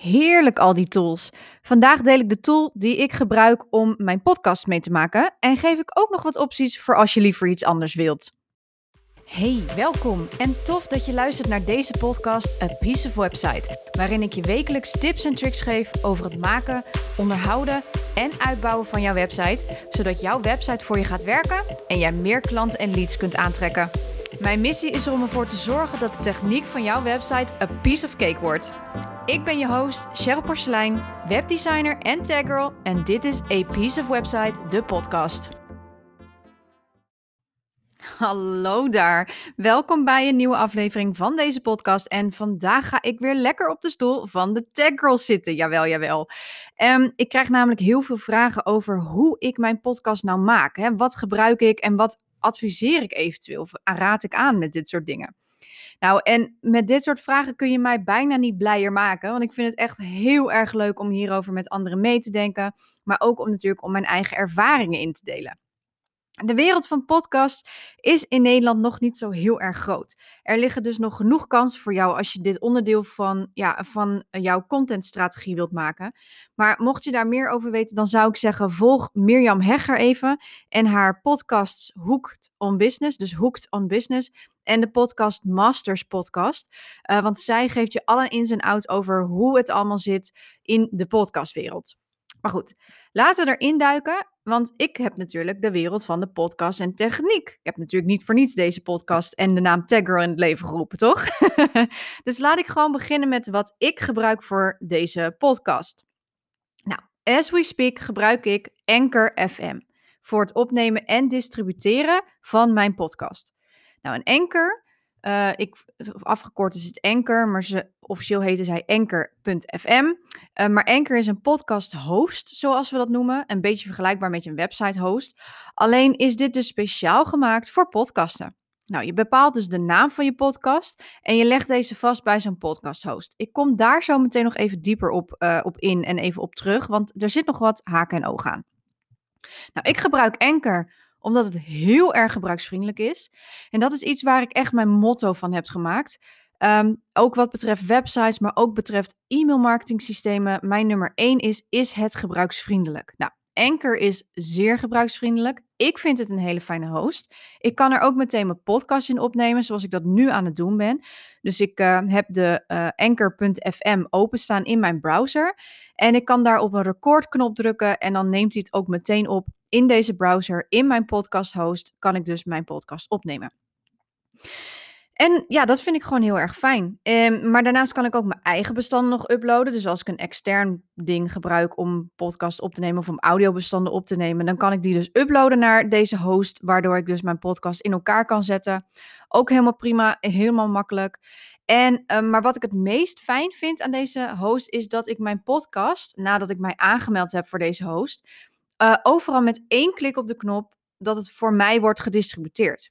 Heerlijk al die tools. Vandaag deel ik de tool die ik gebruik om mijn podcast mee te maken en geef ik ook nog wat opties voor als je liever iets anders wilt. Hey, welkom en tof dat je luistert naar deze podcast A Piece of Website, waarin ik je wekelijks tips en tricks geef over het maken, onderhouden en uitbouwen van jouw website, zodat jouw website voor je gaat werken en jij meer klanten en leads kunt aantrekken. Mijn missie is om ervoor te zorgen dat de techniek van jouw website a piece of cake wordt. Ik ben je host, Cheryl Porcelein, webdesigner en taggirl en dit is A Piece of Website, de podcast. Hallo daar, welkom bij een nieuwe aflevering van deze podcast. En vandaag ga ik weer lekker op de stoel van de Taggirl zitten. Jawel, jawel. Um, ik krijg namelijk heel veel vragen over hoe ik mijn podcast nou maak. Hè? Wat gebruik ik en wat adviseer ik eventueel? Of raad ik aan met dit soort dingen? Nou, en met dit soort vragen kun je mij bijna niet blijer maken. Want ik vind het echt heel erg leuk om hierover met anderen mee te denken. Maar ook om natuurlijk om mijn eigen ervaringen in te delen. De wereld van podcasts is in Nederland nog niet zo heel erg groot. Er liggen dus nog genoeg kansen voor jou als je dit onderdeel van, ja, van jouw contentstrategie wilt maken. Maar mocht je daar meer over weten, dan zou ik zeggen: volg Mirjam Hegger even en haar podcasts Hooked on Business. Dus Hooked on Business. En de podcast Masters Podcast. Uh, want zij geeft je alle ins en outs over hoe het allemaal zit in de podcastwereld. Maar goed, laten we erin duiken, want ik heb natuurlijk de wereld van de podcast en techniek. Ik heb natuurlijk niet voor niets deze podcast en de naam Tagger in het leven geroepen, toch? dus laat ik gewoon beginnen met wat ik gebruik voor deze podcast. Nou, as we speak gebruik ik Anchor FM voor het opnemen en distributeren van mijn podcast. Nou, een Anchor uh, ik, afgekort is het Anchor, maar ze, officieel heten zij Anchor.fm. Uh, maar Anchor is een podcast host, zoals we dat noemen. Een beetje vergelijkbaar met een website host. Alleen is dit dus speciaal gemaakt voor podcasten. Nou, je bepaalt dus de naam van je podcast en je legt deze vast bij zo'n podcast host. Ik kom daar zo meteen nog even dieper op, uh, op in en even op terug, want er zit nog wat haken en ogen aan. Nou, ik gebruik Anchor omdat het heel erg gebruiksvriendelijk is. En dat is iets waar ik echt mijn motto van heb gemaakt. Um, ook wat betreft websites, maar ook betreft e-mailmarketing systemen. Mijn nummer 1 is, is het gebruiksvriendelijk? Nou, Anchor is zeer gebruiksvriendelijk. Ik vind het een hele fijne host. Ik kan er ook meteen mijn podcast in opnemen, zoals ik dat nu aan het doen ben. Dus ik uh, heb de uh, anchor.fm openstaan in mijn browser. En ik kan daar op een recordknop drukken en dan neemt hij het ook meteen op in deze browser, in mijn podcast host, kan ik dus mijn podcast opnemen. En ja, dat vind ik gewoon heel erg fijn. Um, maar daarnaast kan ik ook mijn eigen bestanden nog uploaden. Dus als ik een extern ding gebruik om podcast op te nemen of om audiobestanden op te nemen, dan kan ik die dus uploaden naar deze host, waardoor ik dus mijn podcast in elkaar kan zetten. Ook helemaal prima, helemaal makkelijk. En, um, maar wat ik het meest fijn vind aan deze host is dat ik mijn podcast, nadat ik mij aangemeld heb voor deze host, uh, overal met één klik op de knop dat het voor mij wordt gedistributeerd.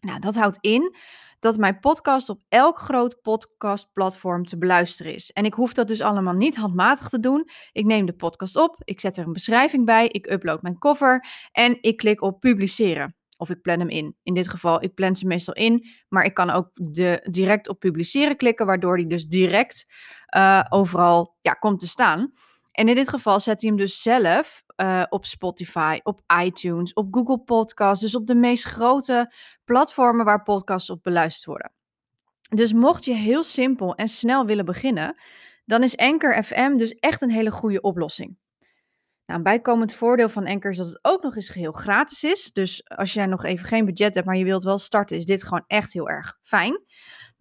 Nou, dat houdt in dat mijn podcast op elk groot podcastplatform te beluisteren is. En ik hoef dat dus allemaal niet handmatig te doen. Ik neem de podcast op, ik zet er een beschrijving bij, ik upload mijn cover en ik klik op publiceren. Of ik plan hem in. In dit geval, ik plan ze meestal in, maar ik kan ook de, direct op publiceren klikken, waardoor die dus direct uh, overal ja, komt te staan. En in dit geval zet hij hem dus zelf uh, op Spotify, op iTunes, op Google Podcasts. Dus op de meest grote platformen waar podcasts op beluisterd worden. Dus mocht je heel simpel en snel willen beginnen, dan is Anchor FM dus echt een hele goede oplossing. Nou, een bijkomend voordeel van Anchor is dat het ook nog eens geheel gratis is. Dus als jij nog even geen budget hebt, maar je wilt wel starten, is dit gewoon echt heel erg fijn.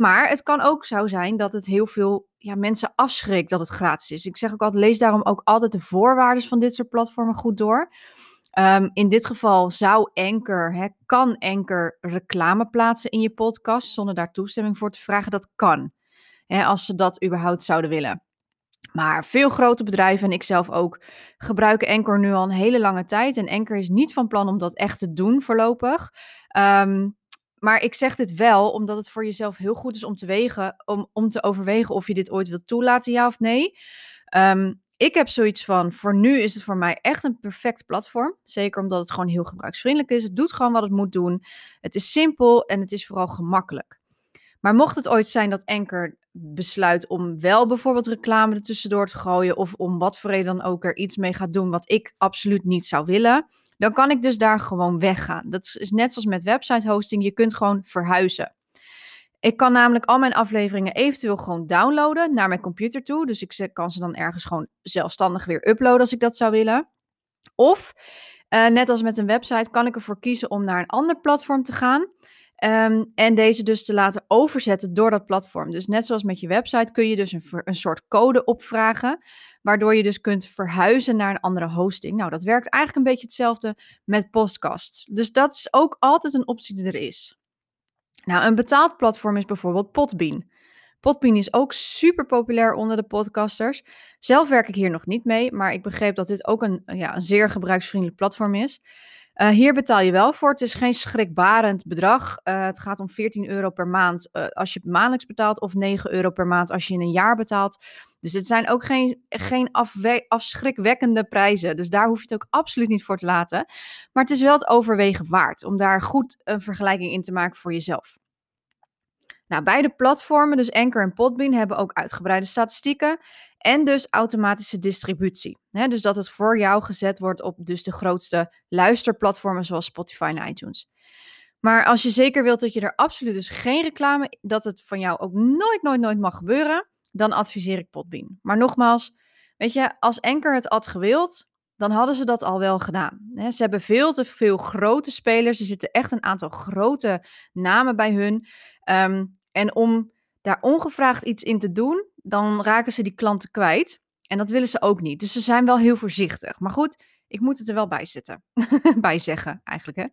Maar het kan ook zo zijn dat het heel veel ja, mensen afschrikt dat het gratis is. Ik zeg ook altijd, lees daarom ook altijd de voorwaarden van dit soort platformen goed door. Um, in dit geval zou Anchor, hè, kan Anchor reclame plaatsen in je podcast zonder daar toestemming voor te vragen. Dat kan, hè, als ze dat überhaupt zouden willen. Maar veel grote bedrijven en ik zelf ook gebruiken Anchor nu al een hele lange tijd. En Anchor is niet van plan om dat echt te doen voorlopig. Um, maar ik zeg dit wel omdat het voor jezelf heel goed is om te, wegen, om, om te overwegen of je dit ooit wilt toelaten, ja of nee. Um, ik heb zoiets van, voor nu is het voor mij echt een perfect platform. Zeker omdat het gewoon heel gebruiksvriendelijk is. Het doet gewoon wat het moet doen. Het is simpel en het is vooral gemakkelijk. Maar mocht het ooit zijn dat Anchor besluit om wel bijvoorbeeld reclame er tussendoor te gooien of om wat voor reden dan ook er iets mee gaat doen wat ik absoluut niet zou willen, dan kan ik dus daar gewoon weggaan. Dat is net zoals met website hosting, je kunt gewoon verhuizen. Ik kan namelijk al mijn afleveringen eventueel gewoon downloaden naar mijn computer toe. Dus ik kan ze dan ergens gewoon zelfstandig weer uploaden als ik dat zou willen. Of, uh, net als met een website, kan ik ervoor kiezen om naar een ander platform te gaan. Um, en deze dus te laten overzetten door dat platform. Dus net zoals met je website kun je dus een, een soort code opvragen, waardoor je dus kunt verhuizen naar een andere hosting. Nou, dat werkt eigenlijk een beetje hetzelfde met podcasts. Dus dat is ook altijd een optie die er is. Nou, een betaald platform is bijvoorbeeld Podbean. Podbean is ook super populair onder de podcasters. Zelf werk ik hier nog niet mee, maar ik begreep dat dit ook een, ja, een zeer gebruiksvriendelijk platform is. Uh, hier betaal je wel voor. Het is geen schrikbarend bedrag. Uh, het gaat om 14 euro per maand uh, als je het maandelijks betaalt, of 9 euro per maand als je in een jaar betaalt. Dus het zijn ook geen, geen afschrikwekkende prijzen. Dus daar hoef je het ook absoluut niet voor te laten. Maar het is wel het overwegen waard om daar goed een vergelijking in te maken voor jezelf. Nou, beide platformen, dus Anchor en Podbean, hebben ook uitgebreide statistieken en dus automatische distributie. dus dat het voor jou gezet wordt op dus de grootste luisterplatformen zoals Spotify en iTunes. Maar als je zeker wilt dat je er absoluut dus geen reclame, dat het van jou ook nooit, nooit, nooit mag gebeuren, dan adviseer ik Podbean. Maar nogmaals, weet je, als Anchor het had gewild, dan hadden ze dat al wel gedaan. ze hebben veel te veel grote spelers. Er zitten echt een aantal grote namen bij hun. Um, en om daar ongevraagd iets in te doen, dan raken ze die klanten kwijt. En dat willen ze ook niet. Dus ze zijn wel heel voorzichtig. Maar goed, ik moet het er wel bij zetten. bij zeggen, eigenlijk. Hè?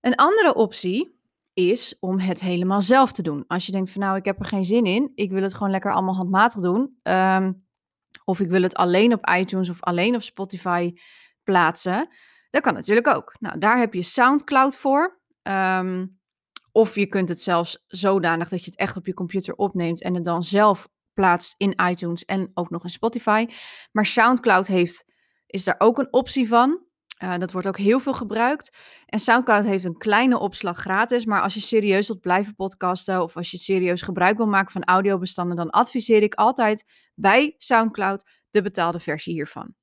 Een andere optie is om het helemaal zelf te doen. Als je denkt van nou, ik heb er geen zin in. Ik wil het gewoon lekker allemaal handmatig doen. Um, of ik wil het alleen op iTunes of alleen op Spotify plaatsen. Dat kan natuurlijk ook. Nou, daar heb je SoundCloud voor. Um, of je kunt het zelfs zodanig dat je het echt op je computer opneemt en het dan zelf plaatst in iTunes en ook nog in Spotify. Maar SoundCloud heeft, is daar ook een optie van. Uh, dat wordt ook heel veel gebruikt. En SoundCloud heeft een kleine opslag gratis. Maar als je serieus wilt blijven podcasten of als je serieus gebruik wil maken van audiobestanden, dan adviseer ik altijd bij SoundCloud de betaalde versie hiervan.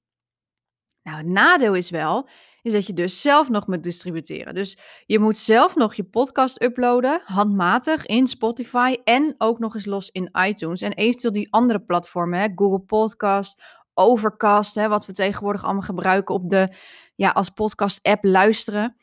Nou, het nadeel is wel, is dat je dus zelf nog moet distributeren. Dus je moet zelf nog je podcast uploaden, handmatig in Spotify en ook nog eens los in iTunes. En eventueel die andere platformen, hè, Google Podcast, Overcast, hè, wat we tegenwoordig allemaal gebruiken op de, ja, als podcast-app luisteren.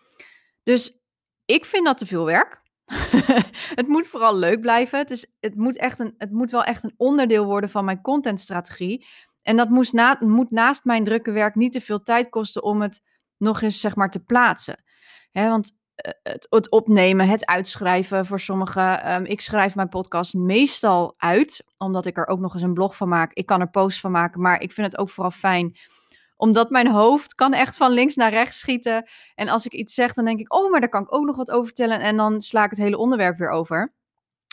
Dus ik vind dat te veel werk. het moet vooral leuk blijven. Het, is, het, moet echt een, het moet wel echt een onderdeel worden van mijn contentstrategie. En dat moest na, moet naast mijn drukke werk niet te veel tijd kosten om het nog eens zeg maar te plaatsen. Hè, want eh, het, het, opnemen, het uitschrijven voor sommigen. Um, ik schrijf mijn podcast meestal uit, omdat ik er ook nog eens een blog van maak. Ik kan er posts van maken, maar ik vind het ook vooral fijn omdat mijn hoofd kan echt van links naar rechts schieten. En als ik iets zeg, dan denk ik, oh, maar daar kan ik ook nog wat over vertellen. En dan sla ik het hele onderwerp weer over.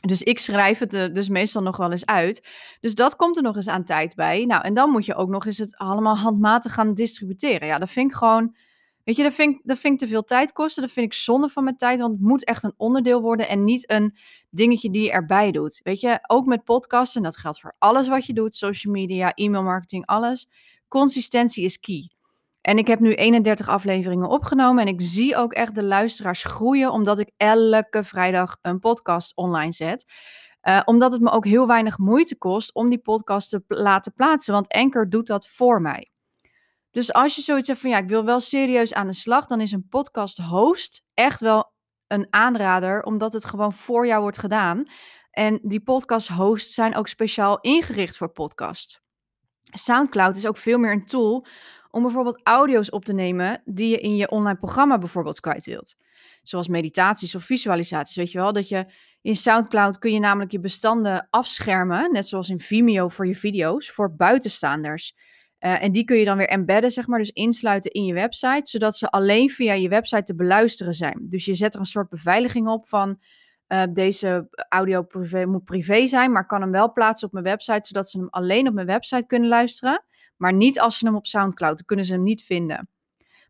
Dus ik schrijf het uh, dus meestal nog wel eens uit. Dus dat komt er nog eens aan tijd bij. Nou, en dan moet je ook nog eens het allemaal handmatig gaan distributeren. Ja, dat vind ik gewoon Weet je, dat vind, ik, dat vind te veel tijd kosten. Dat vind ik zonde van mijn tijd, want het moet echt een onderdeel worden en niet een dingetje die je erbij doet. Weet je, ook met podcasten, en dat geldt voor alles wat je doet, social media, e-mail marketing, alles. Consistentie is key. En ik heb nu 31 afleveringen opgenomen en ik zie ook echt de luisteraars groeien, omdat ik elke vrijdag een podcast online zet. Uh, omdat het me ook heel weinig moeite kost om die podcast te laten plaatsen, want Anchor doet dat voor mij. Dus als je zoiets hebt van ja, ik wil wel serieus aan de slag, dan is een podcast host echt wel een aanrader, omdat het gewoon voor jou wordt gedaan. En die podcast hosts zijn ook speciaal ingericht voor podcast. SoundCloud is ook veel meer een tool om bijvoorbeeld audio's op te nemen die je in je online programma bijvoorbeeld kwijt wilt. Zoals meditaties of visualisaties, weet je wel, dat je in SoundCloud kun je namelijk je bestanden afschermen, net zoals in Vimeo voor je video's, voor buitenstaanders. Uh, en die kun je dan weer embedden, zeg maar, dus insluiten in je website, zodat ze alleen via je website te beluisteren zijn. Dus je zet er een soort beveiliging op van uh, deze audio moet privé zijn, maar kan hem wel plaatsen op mijn website, zodat ze hem alleen op mijn website kunnen luisteren, maar niet als ze hem op SoundCloud, dan kunnen ze hem niet vinden.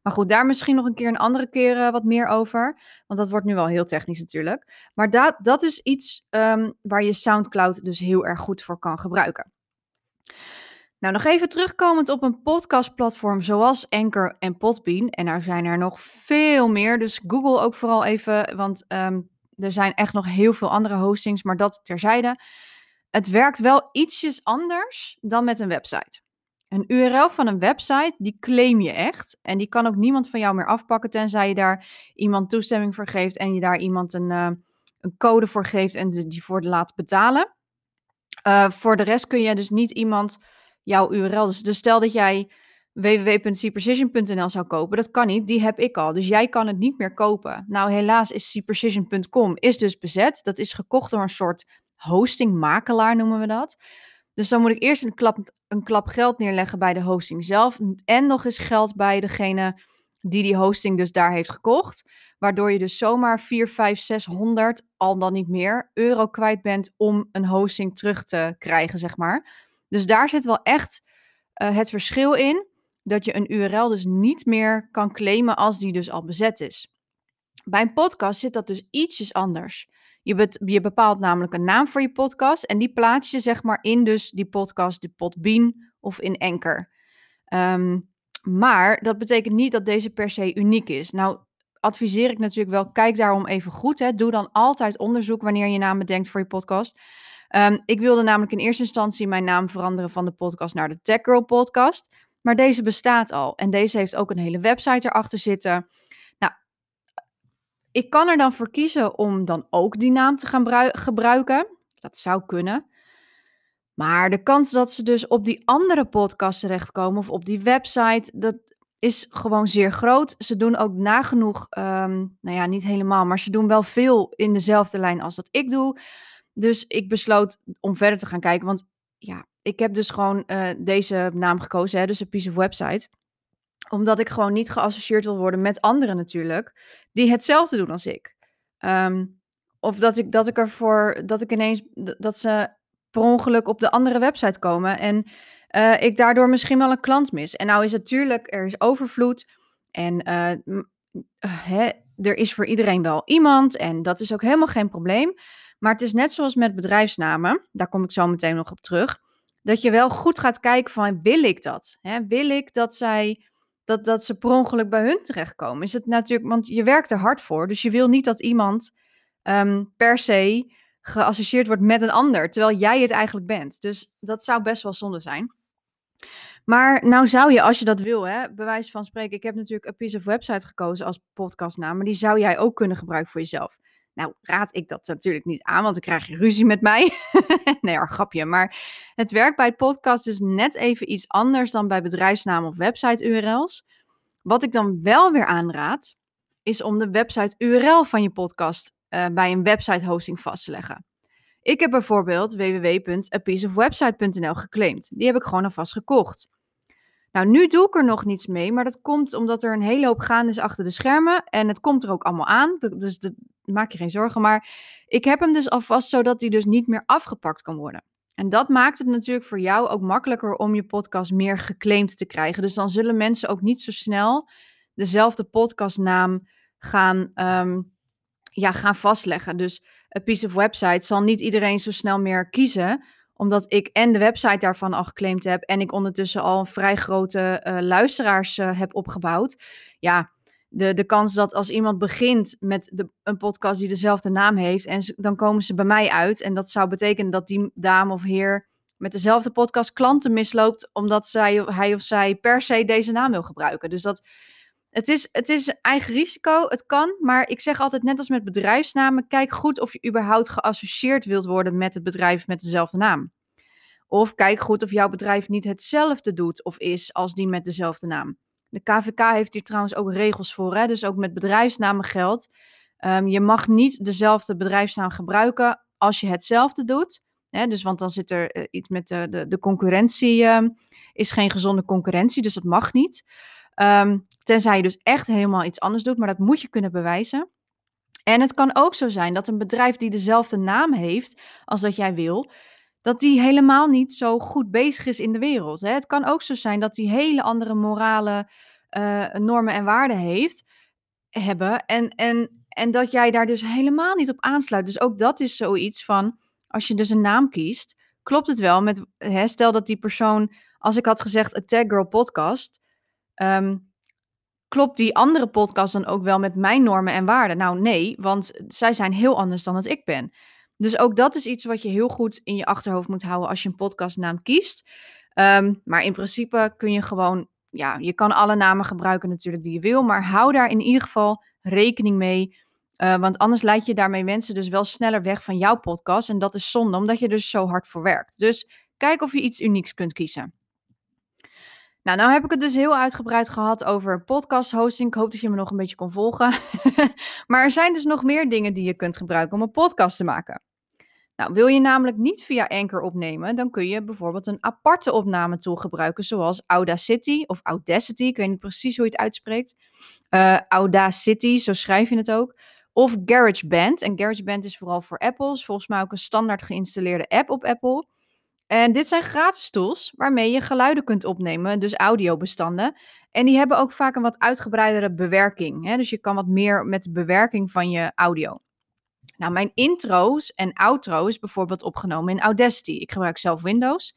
Maar goed, daar misschien nog een keer een andere keer uh, wat meer over. Want dat wordt nu wel heel technisch natuurlijk. Maar dat, dat is iets um, waar je SoundCloud dus heel erg goed voor kan gebruiken. Nou, nog even terugkomend op een podcastplatform zoals Anchor en Podbean. En daar zijn er nog veel meer. Dus Google ook vooral even, want um, er zijn echt nog heel veel andere hostings, maar dat terzijde. Het werkt wel ietsjes anders dan met een website. Een URL van een website, die claim je echt. En die kan ook niemand van jou meer afpakken, tenzij je daar iemand toestemming voor geeft en je daar iemand een, uh, een code voor geeft en die voor laat betalen. Uh, voor de rest kun je dus niet iemand jouw URL. Dus, dus stel dat jij www.cprecision.nl zou kopen, dat kan niet, die heb ik al. Dus jij kan het niet meer kopen. Nou, helaas is cprecision.com is dus bezet. Dat is gekocht door een soort hostingmakelaar, noemen we dat. Dus dan moet ik eerst een klap, een klap geld neerleggen bij de hosting zelf. En nog eens geld bij degene die die hosting dus daar heeft gekocht. Waardoor je dus zomaar 4, 5, 600, al dan niet meer, euro kwijt bent om een hosting terug te krijgen, zeg maar. Dus daar zit wel echt uh, het verschil in. Dat je een URL dus niet meer kan claimen als die dus al bezet is. Bij een podcast zit dat dus ietsjes anders. Je, je, bepaalt namelijk een naam voor je podcast en die plaats je zeg maar in dus die podcast, de Podbean of in Anchor. Um, maar dat betekent niet dat deze per se uniek is. Nou adviseer ik natuurlijk wel, kijk daarom even goed. Hè. Doe dan altijd onderzoek wanneer je naam bedenkt voor je podcast. Um, ik wilde namelijk in eerste instantie mijn naam veranderen van de podcast naar de Tech Girl podcast. Maar deze bestaat al en deze heeft ook een hele website erachter zitten. Ik kan er dan voor kiezen om dan ook die naam te gaan gebruiken. Dat zou kunnen. Maar de kans dat ze dus op die andere podcast terechtkomen of op die website, dat is gewoon zeer groot. Ze doen ook nagenoeg, um, nou ja, niet helemaal, maar ze doen wel veel in dezelfde lijn als dat ik doe. Dus ik besloot om verder te gaan kijken, want ja, ik heb dus gewoon uh, deze naam gekozen, hè, dus een piece of website omdat ik gewoon niet geassocieerd wil worden met anderen natuurlijk, die hetzelfde doen als ik. Um, of dat ik, dat ik ervoor, dat ik ineens, dat ze per ongeluk op de andere website komen en uh, ik daardoor misschien wel een klant mis. En nou is natuurlijk, er is overvloed en uh, hè, er is voor iedereen wel iemand en dat is ook helemaal geen probleem. Maar het is net zoals met bedrijfsnamen, daar kom ik zo meteen nog op terug, dat je wel goed gaat kijken van wil ik dat? Hè? Wil ik dat zij dat, dat ze per ongeluk bij hun terechtkomen. Is het natuurlijk, want je werkt er hard voor. Dus je wil niet dat iemand um, per se geassocieerd wordt met een ander, terwijl jij het eigenlijk bent. Dus dat zou best wel zonde zijn. Maar nou zou je, als je dat wil, hè, bewijs van spreken. Ik heb natuurlijk een piece of website gekozen als podcastnaam, maar die zou jij ook kunnen gebruiken voor jezelf. Nou, raad ik dat natuurlijk niet aan, want dan krijg je ruzie met mij. nee, hoor, grapje. Maar het werkt bij podcast is net even iets anders dan bij bedrijfsnamen of website-URL's. Wat ik dan wel weer aanraad, is om de website-URL van je podcast uh, bij een website hosting vast te leggen. Ik heb bijvoorbeeld www.apieceofwebsite.nl geclaimd. Die heb ik gewoon alvast gekocht. Nou, nu doe ik er nog niets mee, maar dat komt omdat er een hele hoop gaande is achter de schermen. En het komt er ook allemaal aan, dus maak je geen zorgen. Maar ik heb hem dus alvast zodat hij dus niet meer afgepakt kan worden. En dat maakt het natuurlijk voor jou ook makkelijker om je podcast meer geclaimd te krijgen. Dus dan zullen mensen ook niet zo snel dezelfde podcastnaam gaan, um, ja, gaan vastleggen. Dus een piece of website zal niet iedereen zo snel meer kiezen omdat ik en de website daarvan al geclaimd heb en ik ondertussen al een vrij grote uh, luisteraars uh, heb opgebouwd. Ja, de, de kans dat als iemand begint met de, een podcast die dezelfde naam heeft, en dan komen ze bij mij uit. En dat zou betekenen dat die dame of heer met dezelfde podcast klanten misloopt, omdat zij, hij of zij per se deze naam wil gebruiken. Dus dat, het is, het is eigen risico, het kan, maar ik zeg altijd net als met bedrijfsnamen, kijk goed of je überhaupt geassocieerd wilt worden met het bedrijf met dezelfde naam. Of kijk goed of jouw bedrijf niet hetzelfde doet of is als die met dezelfde naam. De KVK heeft hier trouwens ook regels voor, hè? dus ook met bedrijfsnamen geldt. Um, je mag niet dezelfde bedrijfsnaam gebruiken als je hetzelfde doet. Hè? Dus want dan zit er uh, iets met de, de, de concurrentie, um, is geen gezonde concurrentie, dus dat mag niet. Um, tenzij je dus echt helemaal iets anders doet, maar dat moet je kunnen bewijzen. En het kan ook zo zijn dat een bedrijf die dezelfde naam heeft als dat jij wil, dat die helemaal niet zo goed bezig is in de wereld. Hè? Het kan ook zo zijn dat die hele andere morale uh, normen en waarden heeft, hebben. En, en, en dat jij daar dus helemaal niet op aansluit. Dus ook dat is zoiets van, als je dus een naam kiest, klopt het wel met, stel dat die persoon, als ik had gezegd, a Tag Girl podcast, um, klopt die andere podcast dan ook wel met mijn normen en waarden? Nou nee, want zij zijn heel anders dan dat ik ben. Dus ook dat is iets wat je heel goed in je achterhoofd moet houden als je een podcastnaam kiest. Um, maar in principe kun je gewoon, ja, je kan alle namen gebruiken natuurlijk die je wil, maar hou daar in ieder geval rekening mee. Uh, want anders leid je daarmee mensen dus wel sneller weg van jouw podcast. En dat is zonde, omdat je dus zo hard voor werkt. Dus kijk of je iets unieks kunt kiezen. Nou, nou heb ik het dus heel uitgebreid gehad over podcast hosting. Ik hoop dat je me nog een beetje kon volgen. maar er zijn dus nog meer dingen die je kunt gebruiken om een podcast te maken. Nou, wil je namelijk niet via Anchor opnemen, dan kun je bijvoorbeeld een aparte opnametool gebruiken, zoals Audacity of Audacity. Ik weet niet precies hoe je het uitspreekt. Uh, Audacity, zo schrijf je het ook. Of GarageBand. En GarageBand is vooral voor Apples. Volgens mij ook een standaard geïnstalleerde app op Apple. En dit zijn gratis tools waarmee je geluiden kunt opnemen, dus audiobestanden. En die hebben ook vaak een wat uitgebreidere bewerking. Hè? Dus je kan wat meer met de bewerking van je audio. Nou, mijn intro's en outro's bijvoorbeeld opgenomen in Audacity. Ik gebruik zelf Windows.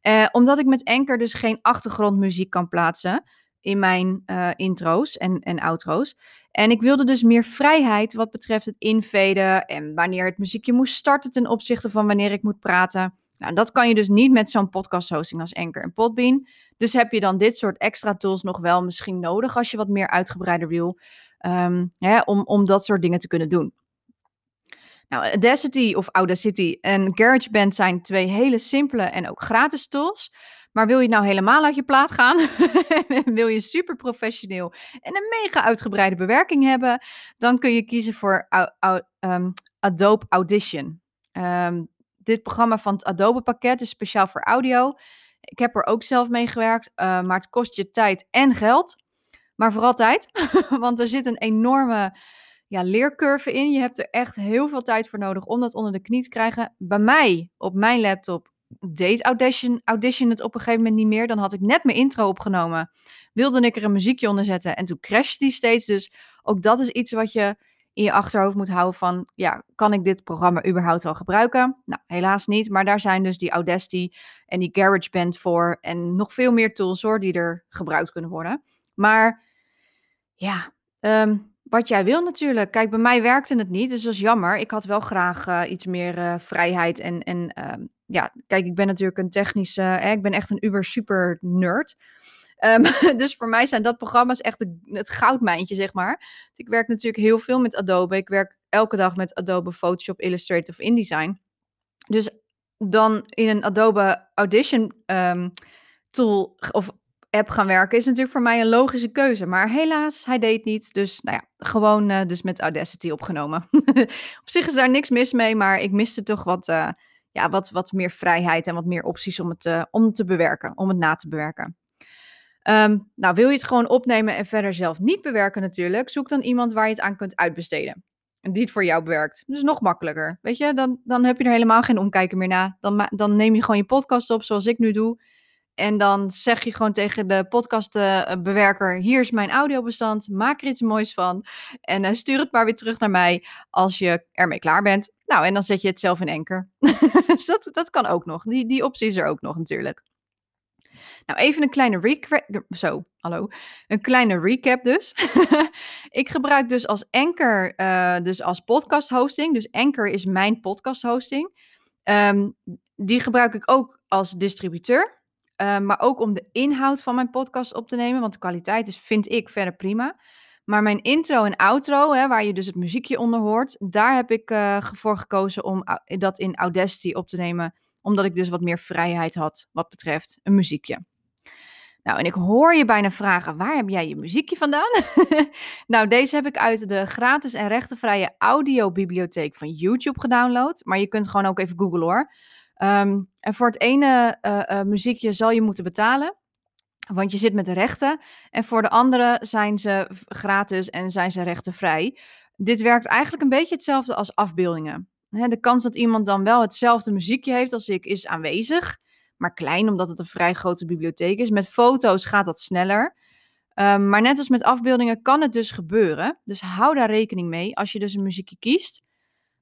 Eh, omdat ik met Anchor dus geen achtergrondmuziek kan plaatsen in mijn uh, intro's en, en outro's. En ik wilde dus meer vrijheid wat betreft het invaden en wanneer het muziekje moest starten ten opzichte van wanneer ik moet praten. Nou, dat kan je dus niet met zo'n podcast hosting als Anchor en Podbean. Dus heb je dan dit soort extra tools nog wel misschien nodig als je wat meer uitgebreider wil, um, hè, om, om dat soort dingen te kunnen doen. Nou, Audacity of Audacity en GarageBand zijn twee hele simpele en ook gratis tools. Maar wil je nou helemaal uit je plaat gaan? wil je super professioneel en een mega uitgebreide bewerking hebben? Dan kun je kiezen voor um, Adobe Audition. Um, dit programma van het Adobe pakket is speciaal voor audio. Ik heb er ook zelf mee gewerkt, uh, maar het kost je tijd en geld. Maar vooral tijd, want er zit een enorme ja, leercurve in. Je hebt er echt heel veel tijd voor nodig om dat onder de knie te krijgen. Bij mij, op mijn laptop, deed Audition, Audition het op een gegeven moment niet meer. Dan had ik net mijn intro opgenomen. Wilde ik er een muziekje onder zetten en toen crashte die steeds. Dus ook dat is iets wat je in je achterhoofd moet houden van, ja, kan ik dit programma überhaupt wel gebruiken? Nou, helaas niet, maar daar zijn dus die Audacity en die GarageBand voor en nog veel meer tools hoor, die er gebruikt kunnen worden. Maar ja, ehm, wat jij wil natuurlijk. Kijk, bij mij werkte het niet, dus dat is jammer. Ik had wel graag uh, iets meer uh, vrijheid en, en uh, ja, kijk, ik ben natuurlijk een technische, eh, ik ben echt een uber super nerd. Um, dus voor mij zijn dat programma's echt het goudmijntje, zeg maar. Dus ik werk natuurlijk heel veel met Adobe. Ik werk elke dag met Adobe Photoshop, Illustrator of InDesign. Dus dan in een Adobe Audition um, tool of app gaan werken is natuurlijk voor mij een logische keuze. Maar helaas, hij deed niet. Dus nou ja, gewoon uh, dus met Audacity opgenomen. Op zich is daar niks mis mee, maar ik miste toch wat, uh, ja, wat, wat meer vrijheid en wat meer opties om het, uh, om te bewerken, om het na te bewerken. Um, nou, wil je het gewoon opnemen en verder zelf niet bewerken natuurlijk, zoek dan iemand waar je het aan kunt uitbesteden. En die het voor jou bewerkt. Dus nog makkelijker. Weet je, dan, dan heb je er helemaal geen omkijken meer na. Dan, dan neem je gewoon je podcast op zoals ik nu doe. En dan zeg je gewoon tegen de podcastbewerker: Hier is mijn audiobestand. Maak er iets moois van. En uh, stuur het maar weer terug naar mij als je ermee klaar bent. Nou, en dan zet je het zelf in enker. dus dat, dat kan ook nog. Die, die optie is er ook nog natuurlijk. Nou, even een kleine recap. Zo, hallo. Een kleine recap dus. ik gebruik dus als Anchor, uh, dus als podcast hosting. Dus Anchor is mijn podcast hosting. Um, die gebruik ik ook als distributeur. Uh, maar ook om de inhoud van mijn podcast op te nemen. Want de kwaliteit is, vind ik, verder prima. Maar mijn intro en outro, hè, waar je dus het muziekje onder hoort, daar heb ik uh, voor gekozen om dat in Audacity op te nemen. Omdat ik dus wat meer vrijheid had wat betreft een muziekje. Nou, en ik hoor je bijna vragen, waar heb jij je muziekje vandaan? nou, deze heb ik uit de gratis en rechtenvrije audiobibliotheek van YouTube gedownload. Maar je kunt gewoon ook even googlen hoor. Um, en voor het ene uh, uh, muziekje zal je moeten betalen. Want je zit met de rechten. En voor de andere zijn ze gratis en zijn ze rechtenvrij. Dit werkt eigenlijk een beetje hetzelfde als afbeeldingen. De kans dat iemand dan wel hetzelfde muziekje heeft als ik is aanwezig maar klein, omdat het een vrij grote bibliotheek is. Met foto's gaat dat sneller. Ehm, maar net als met afbeeldingen kan het dus gebeuren. Dus hou daar rekening mee als je dus een muziekje kiest.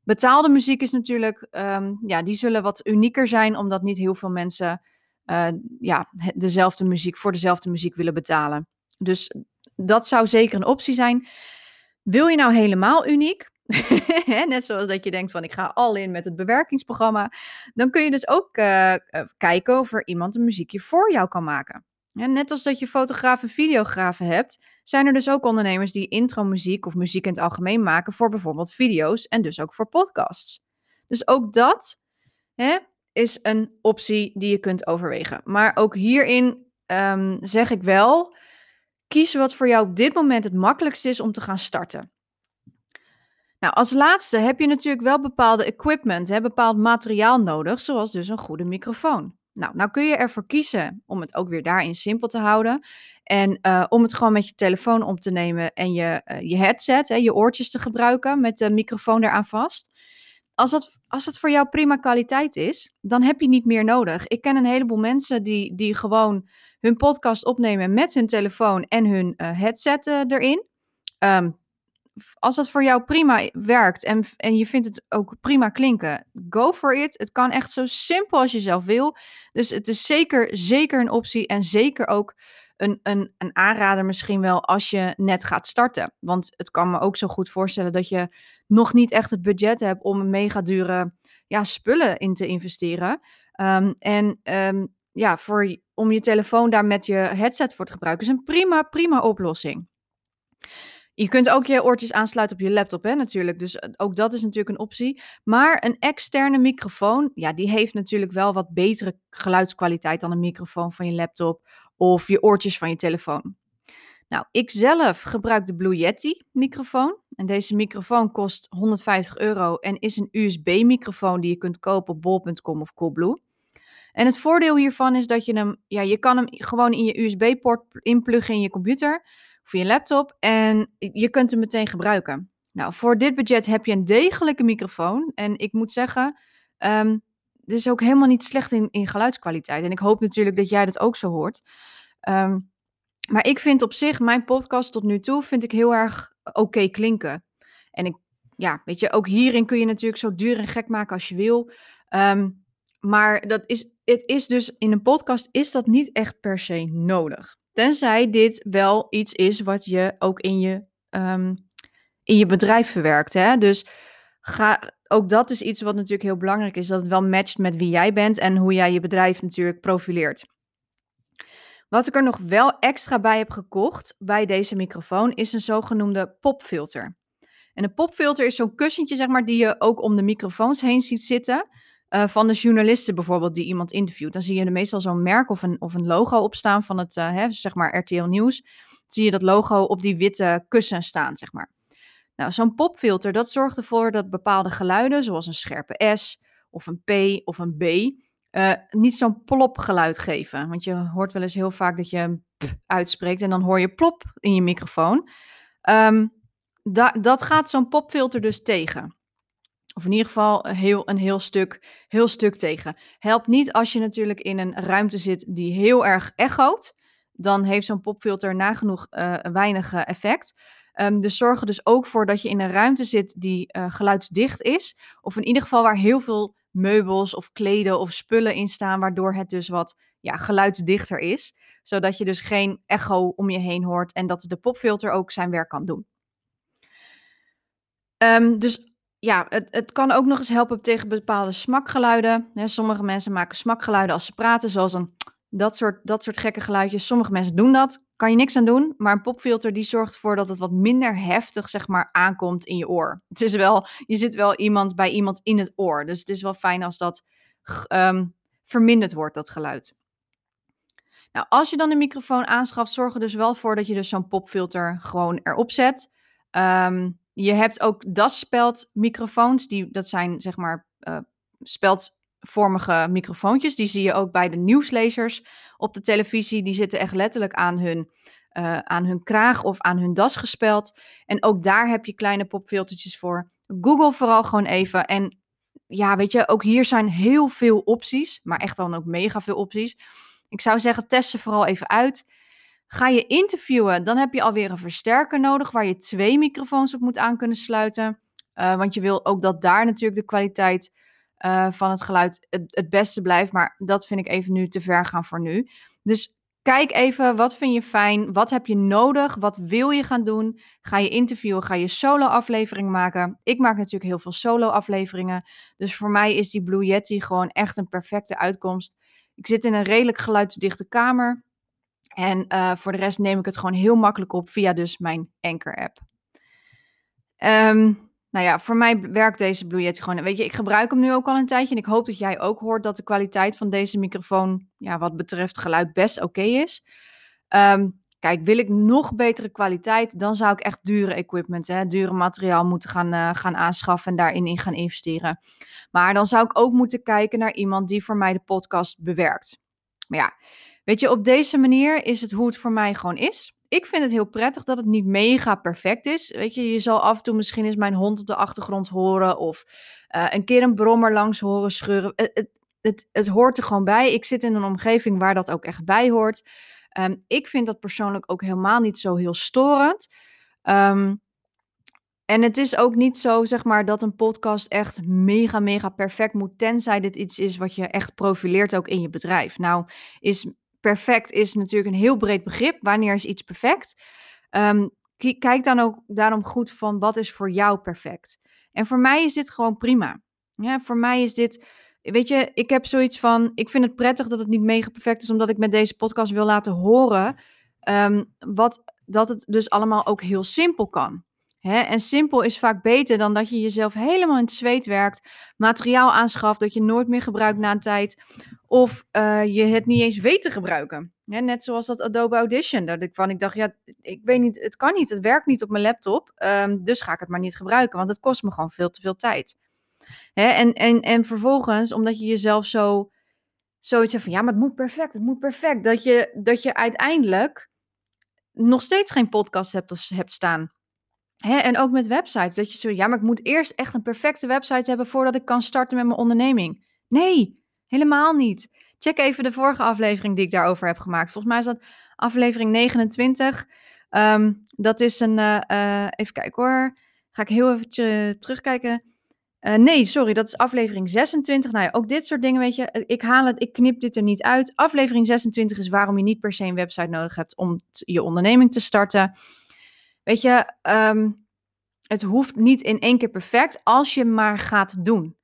Betaalde muziek is natuurlijk, um, ja, die zullen wat unieker zijn, omdat niet heel veel mensen uh, ja, dezelfde muziek voor dezelfde muziek willen betalen. Dus dat zou zeker een optie zijn. Wil je nou helemaal uniek? Net zoals dat je denkt van ik ga al in met het bewerkingsprogramma. Dan kun je dus ook uh, kijken of er iemand een muziekje voor jou kan maken. En net als dat je fotografen en videografen hebt, zijn er dus ook ondernemers die intro-muziek of muziek in het algemeen maken voor bijvoorbeeld video's en dus ook voor podcasts. Dus ook dat hè, is een optie die je kunt overwegen. Maar ook hierin um, zeg ik wel, kies wat voor jou op dit moment het makkelijkst is om te gaan starten. Nou, als laatste heb je natuurlijk wel bepaalde equipment, hè, bepaald materiaal nodig, zoals dus een goede microfoon. Nou, nou kun je ervoor kiezen om het ook weer daarin simpel te houden. En uh, om het gewoon met je telefoon om te nemen en je, uh, je headset, hè, je oortjes te gebruiken met de microfoon eraan vast. Als dat, als dat voor jou prima kwaliteit is, dan heb je niet meer nodig. Ik ken een heleboel mensen die, die gewoon hun podcast opnemen met hun telefoon en hun uh, headset erin. Um, als dat voor jou prima werkt en, en je vindt het ook prima klinken, go for it. Het kan echt zo simpel als je zelf wil. Dus het is zeker, zeker een optie en zeker ook een, een, een aanrader misschien wel als je net gaat starten. Want het kan me ook zo goed voorstellen dat je nog niet echt het budget hebt om mega dure ja, spullen in te investeren. Um, en um, ja, voor, om je telefoon daar met je headset voor te gebruiken is een prima, prima oplossing. Je kunt ook je oortjes aansluiten op je laptop, hè, natuurlijk. Dus eh, ook dat is natuurlijk een optie. Maar een externe microfoon, ja, die heeft natuurlijk wel wat betere geluidskwaliteit dan een microfoon van je laptop of je oortjes van je telefoon. Nou, ik zelf gebruik de Blue Yeti microfoon. En deze microfoon kost 150 euro en is een USB-microfoon die je kunt kopen op bol.com of Coolblue. En het voordeel hiervan is dat je hem, ja, je kan hem gewoon in je USB-poort inpluggen in je computer of je laptop en je kunt hem meteen gebruiken. Nou, voor dit budget heb je een degelijke microfoon. En ik moet zeggen, um, dit is ook helemaal niet slecht in, in geluidskwaliteit. En ik hoop natuurlijk dat jij dat ook zo hoort. Um, maar ik vind op zich, mijn podcast tot nu toe, vind ik heel erg oké klinken. En ik, ja, weet je, ook hierin kun je natuurlijk zo duur en gek maken als je wil. Um, maar dat is, het is dus in een podcast is dat niet echt per se nodig. Tenzij dit wel iets is wat je ook in je, um, in je bedrijf verwerkt. Hè? Dus ga, ook dat is iets wat natuurlijk heel belangrijk is. Dat het wel matcht met wie jij bent en hoe jij je bedrijf natuurlijk profileert. Wat ik er nog wel extra bij heb gekocht bij deze microfoon is een zogenoemde popfilter. En een popfilter is zo'n kussentje, zeg maar, die je ook om de microfoons heen ziet zitten. Uh, van de journalisten bijvoorbeeld die iemand interviewt. Dan zie je er meestal zo'n merk of een, of een logo op staan van het, uh, hè, zeg maar RTL Nieuws. zie je dat logo op die witte kussen staan, zeg maar. Nou, zo'n popfilter, dat zorgt ervoor dat bepaalde geluiden, zoals een scherpe S of een P of een B, uh, niet zo'n plop geluid geven. Want je hoort wel eens heel vaak dat je p uitspreekt en dan hoor je plop in je microfoon. Da dat gaat zo'n popfilter dus tegen. Of in ieder geval een heel, een heel, stuk, heel stuk tegen. Helpt niet als je natuurlijk in een ruimte zit die heel erg echoot. Dan heeft zo'n popfilter nagenoeg uh, weinig effect. Um, dus zorg er dus ook voor dat je in een ruimte zit die uh, geluidsdicht is. Of in ieder geval waar heel veel meubels of kleden of spullen in staan. Waardoor het dus wat ja, geluidsdichter is. Zodat je dus geen echo om je heen hoort. En dat de popfilter ook zijn werk kan doen. Um, dus ja, het, het kan ook nog eens helpen tegen bepaalde smakgeluiden. sommige mensen maken smakgeluiden als ze praten, zoals een dat soort, dat soort gekke geluidjes. Sommige mensen doen dat, kan je niks aan doen. Maar een popfilter die zorgt ervoor dat het wat minder heftig zeg maar, aankomt in je oor. Het is wel, je zit wel iemand bij iemand in het oor. Dus het is wel fijn als dat um, verminderd wordt, dat geluid. Nou, als je dan een microfoon aanschaft, zorg er dus wel voor dat je dus zo'n popfilter gewoon erop zet. Um, je hebt ook DAS-speldmicrofoons. Die, dat zijn zeg maar uh, speldvormige microfoontjes. Die zie je ook bij de nieuwslezers op de televisie. Die zitten echt letterlijk aan hun, uh, aan hun kraag of aan hun das gespeld. En ook daar heb je kleine popfiltertjes voor. Google vooral gewoon even. En ja, weet je, ook hier zijn heel veel opties. Maar echt dan ook mega veel opties. Ik zou zeggen, test ze vooral even uit. Ga je interviewen, dan heb je alweer een versterker nodig waar je twee microfoons op moet aan kunnen sluiten. Uh, want je wil ook dat daar natuurlijk de kwaliteit uh, van het geluid het, het, beste blijft. Maar dat vind ik even nu te ver gaan voor nu. Dus kijk even, wat vind je fijn? Wat heb je nodig? Wat wil je gaan doen? Ga je interviewen? Ga je solo-aflevering maken? Ik maak natuurlijk heel veel solo-afleveringen. Dus voor mij is die Blue Yeti gewoon echt een perfecte uitkomst. Ik zit in een redelijk geluidsdichte kamer. En uh, voor de rest neem ik het gewoon heel makkelijk op via dus mijn Anchor-app. Um, nou ja, voor mij werkt deze Blue Yeti gewoon. Weet je, ik gebruik hem nu ook al een tijdje. En ik hoop dat jij ook hoort dat de kwaliteit van deze microfoon, ja, wat betreft geluid, best oké is. Um, kijk, wil ik nog betere kwaliteit, dan zou ik echt dure equipment, hè, dure materiaal moeten gaan, uh, gaan aanschaffen en daarin in gaan investeren. Maar dan zou ik ook moeten kijken naar iemand die voor mij de podcast bewerkt. Maar ja, weet je, op deze manier is het hoe het voor mij gewoon is ik vind het heel prettig dat het niet mega perfect is. Weet je, je zal af en toe misschien eens mijn hond op de achtergrond horen of uh, een keer een brommer langs horen scheuren. Het, het, het, het, hoort er gewoon bij. Ik zit in een omgeving waar dat ook echt bij hoort. Um, ik vind dat persoonlijk ook helemaal niet zo heel storend. Um, en het is ook niet zo, zeg maar, dat een podcast echt mega, mega perfect moet, tenzij dit iets is wat je echt profileert ook in je bedrijf. Nou, is perfect is natuurlijk een heel breed begrip. Wanneer is iets perfect? Um, kijk dan ook daarom goed van wat is voor jou perfect. En voor mij is dit gewoon prima. Ja, voor mij is dit, weet je, ik heb zoiets van, ik vind het prettig dat het niet mega perfect is, omdat ik met deze podcast wil laten horen um, wat, dat het dus allemaal ook heel simpel kan. En simpel is vaak beter dan dat je jezelf helemaal in het zweet werkt, materiaal aanschaft dat je nooit meer gebruikt na een tijd, of uh, je het niet eens weet te gebruiken. Net zoals dat Adobe Audition, dat ik van ik dacht, ja, ik weet niet, het kan niet, het werkt niet op mijn laptop, um, dus ga ik het maar niet gebruiken, want het kost me gewoon veel te veel tijd. En, en, en vervolgens, omdat je jezelf zo zoiets hebt van, ja, maar het moet perfect, het moet perfect, dat je, dat je uiteindelijk nog steeds geen podcast hebt, hebt staan. Hè, en ook met websites. Dat je zo, ja, maar ik moet eerst echt een perfecte website hebben voordat ik kan starten met mijn onderneming. Nee, helemaal niet. Check even de vorige aflevering die ik daarover heb gemaakt. Volgens mij is dat aflevering 29. Um, ehm, dat is een, uh, uh, even kijken hoor. Ga ik heel even terugkijken. Uh, nee, sorry, dat is aflevering 26. Nou ja, ook dit soort dingen, weet je. Ik haal het, ik knip dit er niet uit. Aflevering 26 is waarom je niet per se een website nodig hebt om je onderneming te starten. Weet je, um, het hoeft niet in één keer perfect als je maar gaat doen.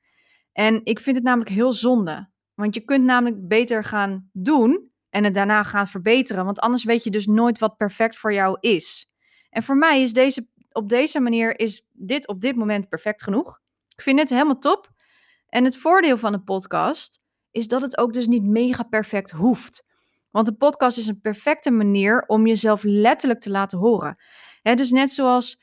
En ik vind het namelijk heel zonde. Want je kunt namelijk beter gaan doen en het daarna gaan verbeteren. Want anders weet je dus nooit wat perfect voor jou is. En voor mij is deze, op deze manier is dit op dit moment perfect genoeg. Ik vind het helemaal top. En het voordeel van een podcast is dat het ook dus niet mega perfect hoeft. Want een podcast is een perfecte manier om jezelf letterlijk te laten horen dus net zoals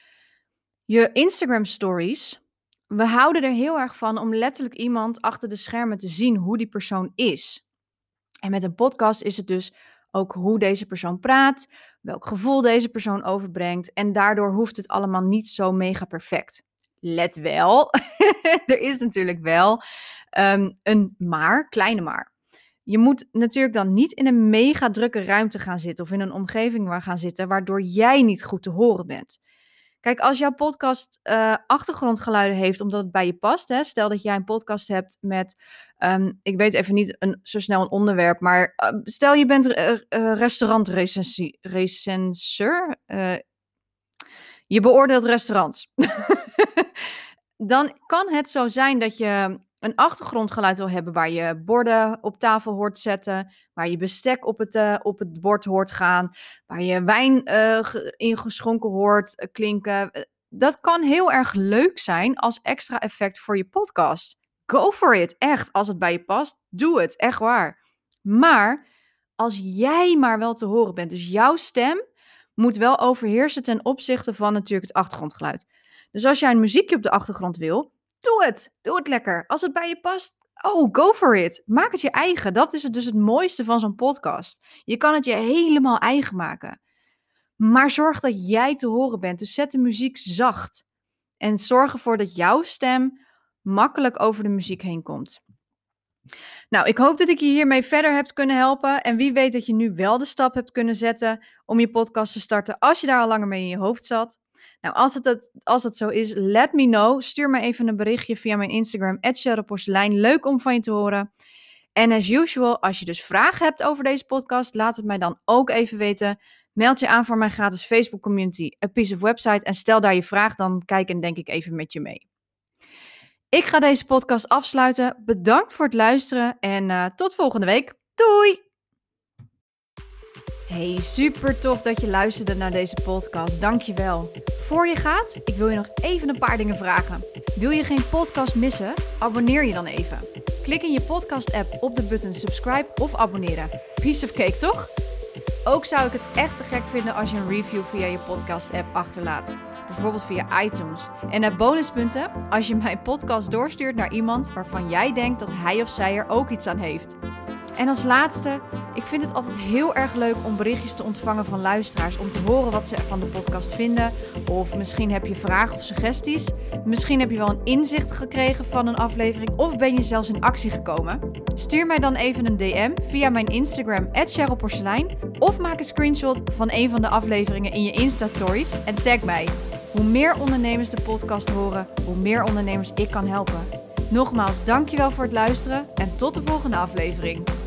je Instagram stories. We houden er heel erg van om letterlijk iemand achter de schermen te zien hoe die persoon is. En met een podcast is het dus ook hoe deze persoon praat, welk gevoel deze persoon overbrengt. En daardoor hoeft het allemaal niet zo mega perfect. Let wel, er is natuurlijk wel um, een maar, kleine maar. Je moet natuurlijk dan niet in een mega drukke ruimte gaan zitten of in een omgeving waar gaan zitten waardoor jij niet goed te horen bent. Kijk, als jouw podcast uh, achtergrondgeluiden heeft omdat het bij je past, hè, stel dat jij een podcast hebt met, um, ik weet even niet een, zo snel een onderwerp, maar uh, stel je bent uh, restaurantrecenseur, je beoordeelt restaurants. dan kan het zo zijn dat je een achtergrondgeluid wil hebben waar je borden op tafel hoort zetten, waar je bestek op het, uh, op het bord hoort gaan, waar je wijn uh, ingeschonken hoort uh, klinken. Dat kan heel erg leuk zijn als extra effect voor je podcast. Go for it, echt. Als het bij je past, doe het, echt waar. Maar als jij maar wel te horen bent, dus jouw stem moet wel overheersen ten opzichte van natuurlijk het achtergrondgeluid. Dus als jij een muziekje op de achtergrond wil, Doe het. Doe het lekker. Als het bij je past, oh, go for it. Maak het je eigen. Dat is het dus het mooiste van zo'n podcast. Je kan het je helemaal eigen maken. Maar zorg dat jij te horen bent. Dus zet de muziek zacht. En zorg ervoor dat jouw stem makkelijk over de muziek heen komt. Nou, ik hoop dat ik je hiermee verder heb kunnen helpen. En wie weet dat je nu wel de stap hebt kunnen zetten om je podcast te starten als je daar al langer mee in je hoofd zat. Nou, als het, als het zo is, let me know. Stuur me even een berichtje via mijn Instagram, Porselein. Leuk om van je te horen. En as usual, als je dus vragen hebt over deze podcast, laat het mij dan ook even weten. Meld je aan voor mijn gratis Facebook community, A Piece of Website, en stel daar je vraag, dan kijk en denk ik even met je mee. Ik ga deze podcast afsluiten. Bedankt voor het luisteren en uh, tot volgende week. Doei! Hey, super tof dat je luisterde naar deze podcast. Dankjewel. Voor je gaat, ik wil je nog even een paar dingen vragen. Wil je geen podcast missen? Abonneer je dan even. Klik in je podcast-app op de button subscribe of abonneren. Piece of cake, toch? Ook zou ik het echt te gek vinden als je een review via je podcast-app achterlaat. Bijvoorbeeld via iTunes. En heb bonuspunten als je mijn podcast doorstuurt naar iemand waarvan jij denkt dat hij of zij er ook iets aan heeft. En als laatste, ik vind het altijd heel erg leuk om berichtjes te ontvangen van luisteraars. Om te horen wat ze van de podcast vinden. Of misschien heb je vragen of suggesties. Misschien heb je wel een inzicht gekregen van een aflevering. Of ben je zelfs in actie gekomen. Stuur mij dan even een DM via mijn Instagram, Porselein. Of maak een screenshot van een van de afleveringen in je Insta-stories en tag mij. Hoe meer ondernemers de podcast horen, hoe meer ondernemers ik kan helpen. Nogmaals, dankjewel voor het luisteren en tot de volgende aflevering.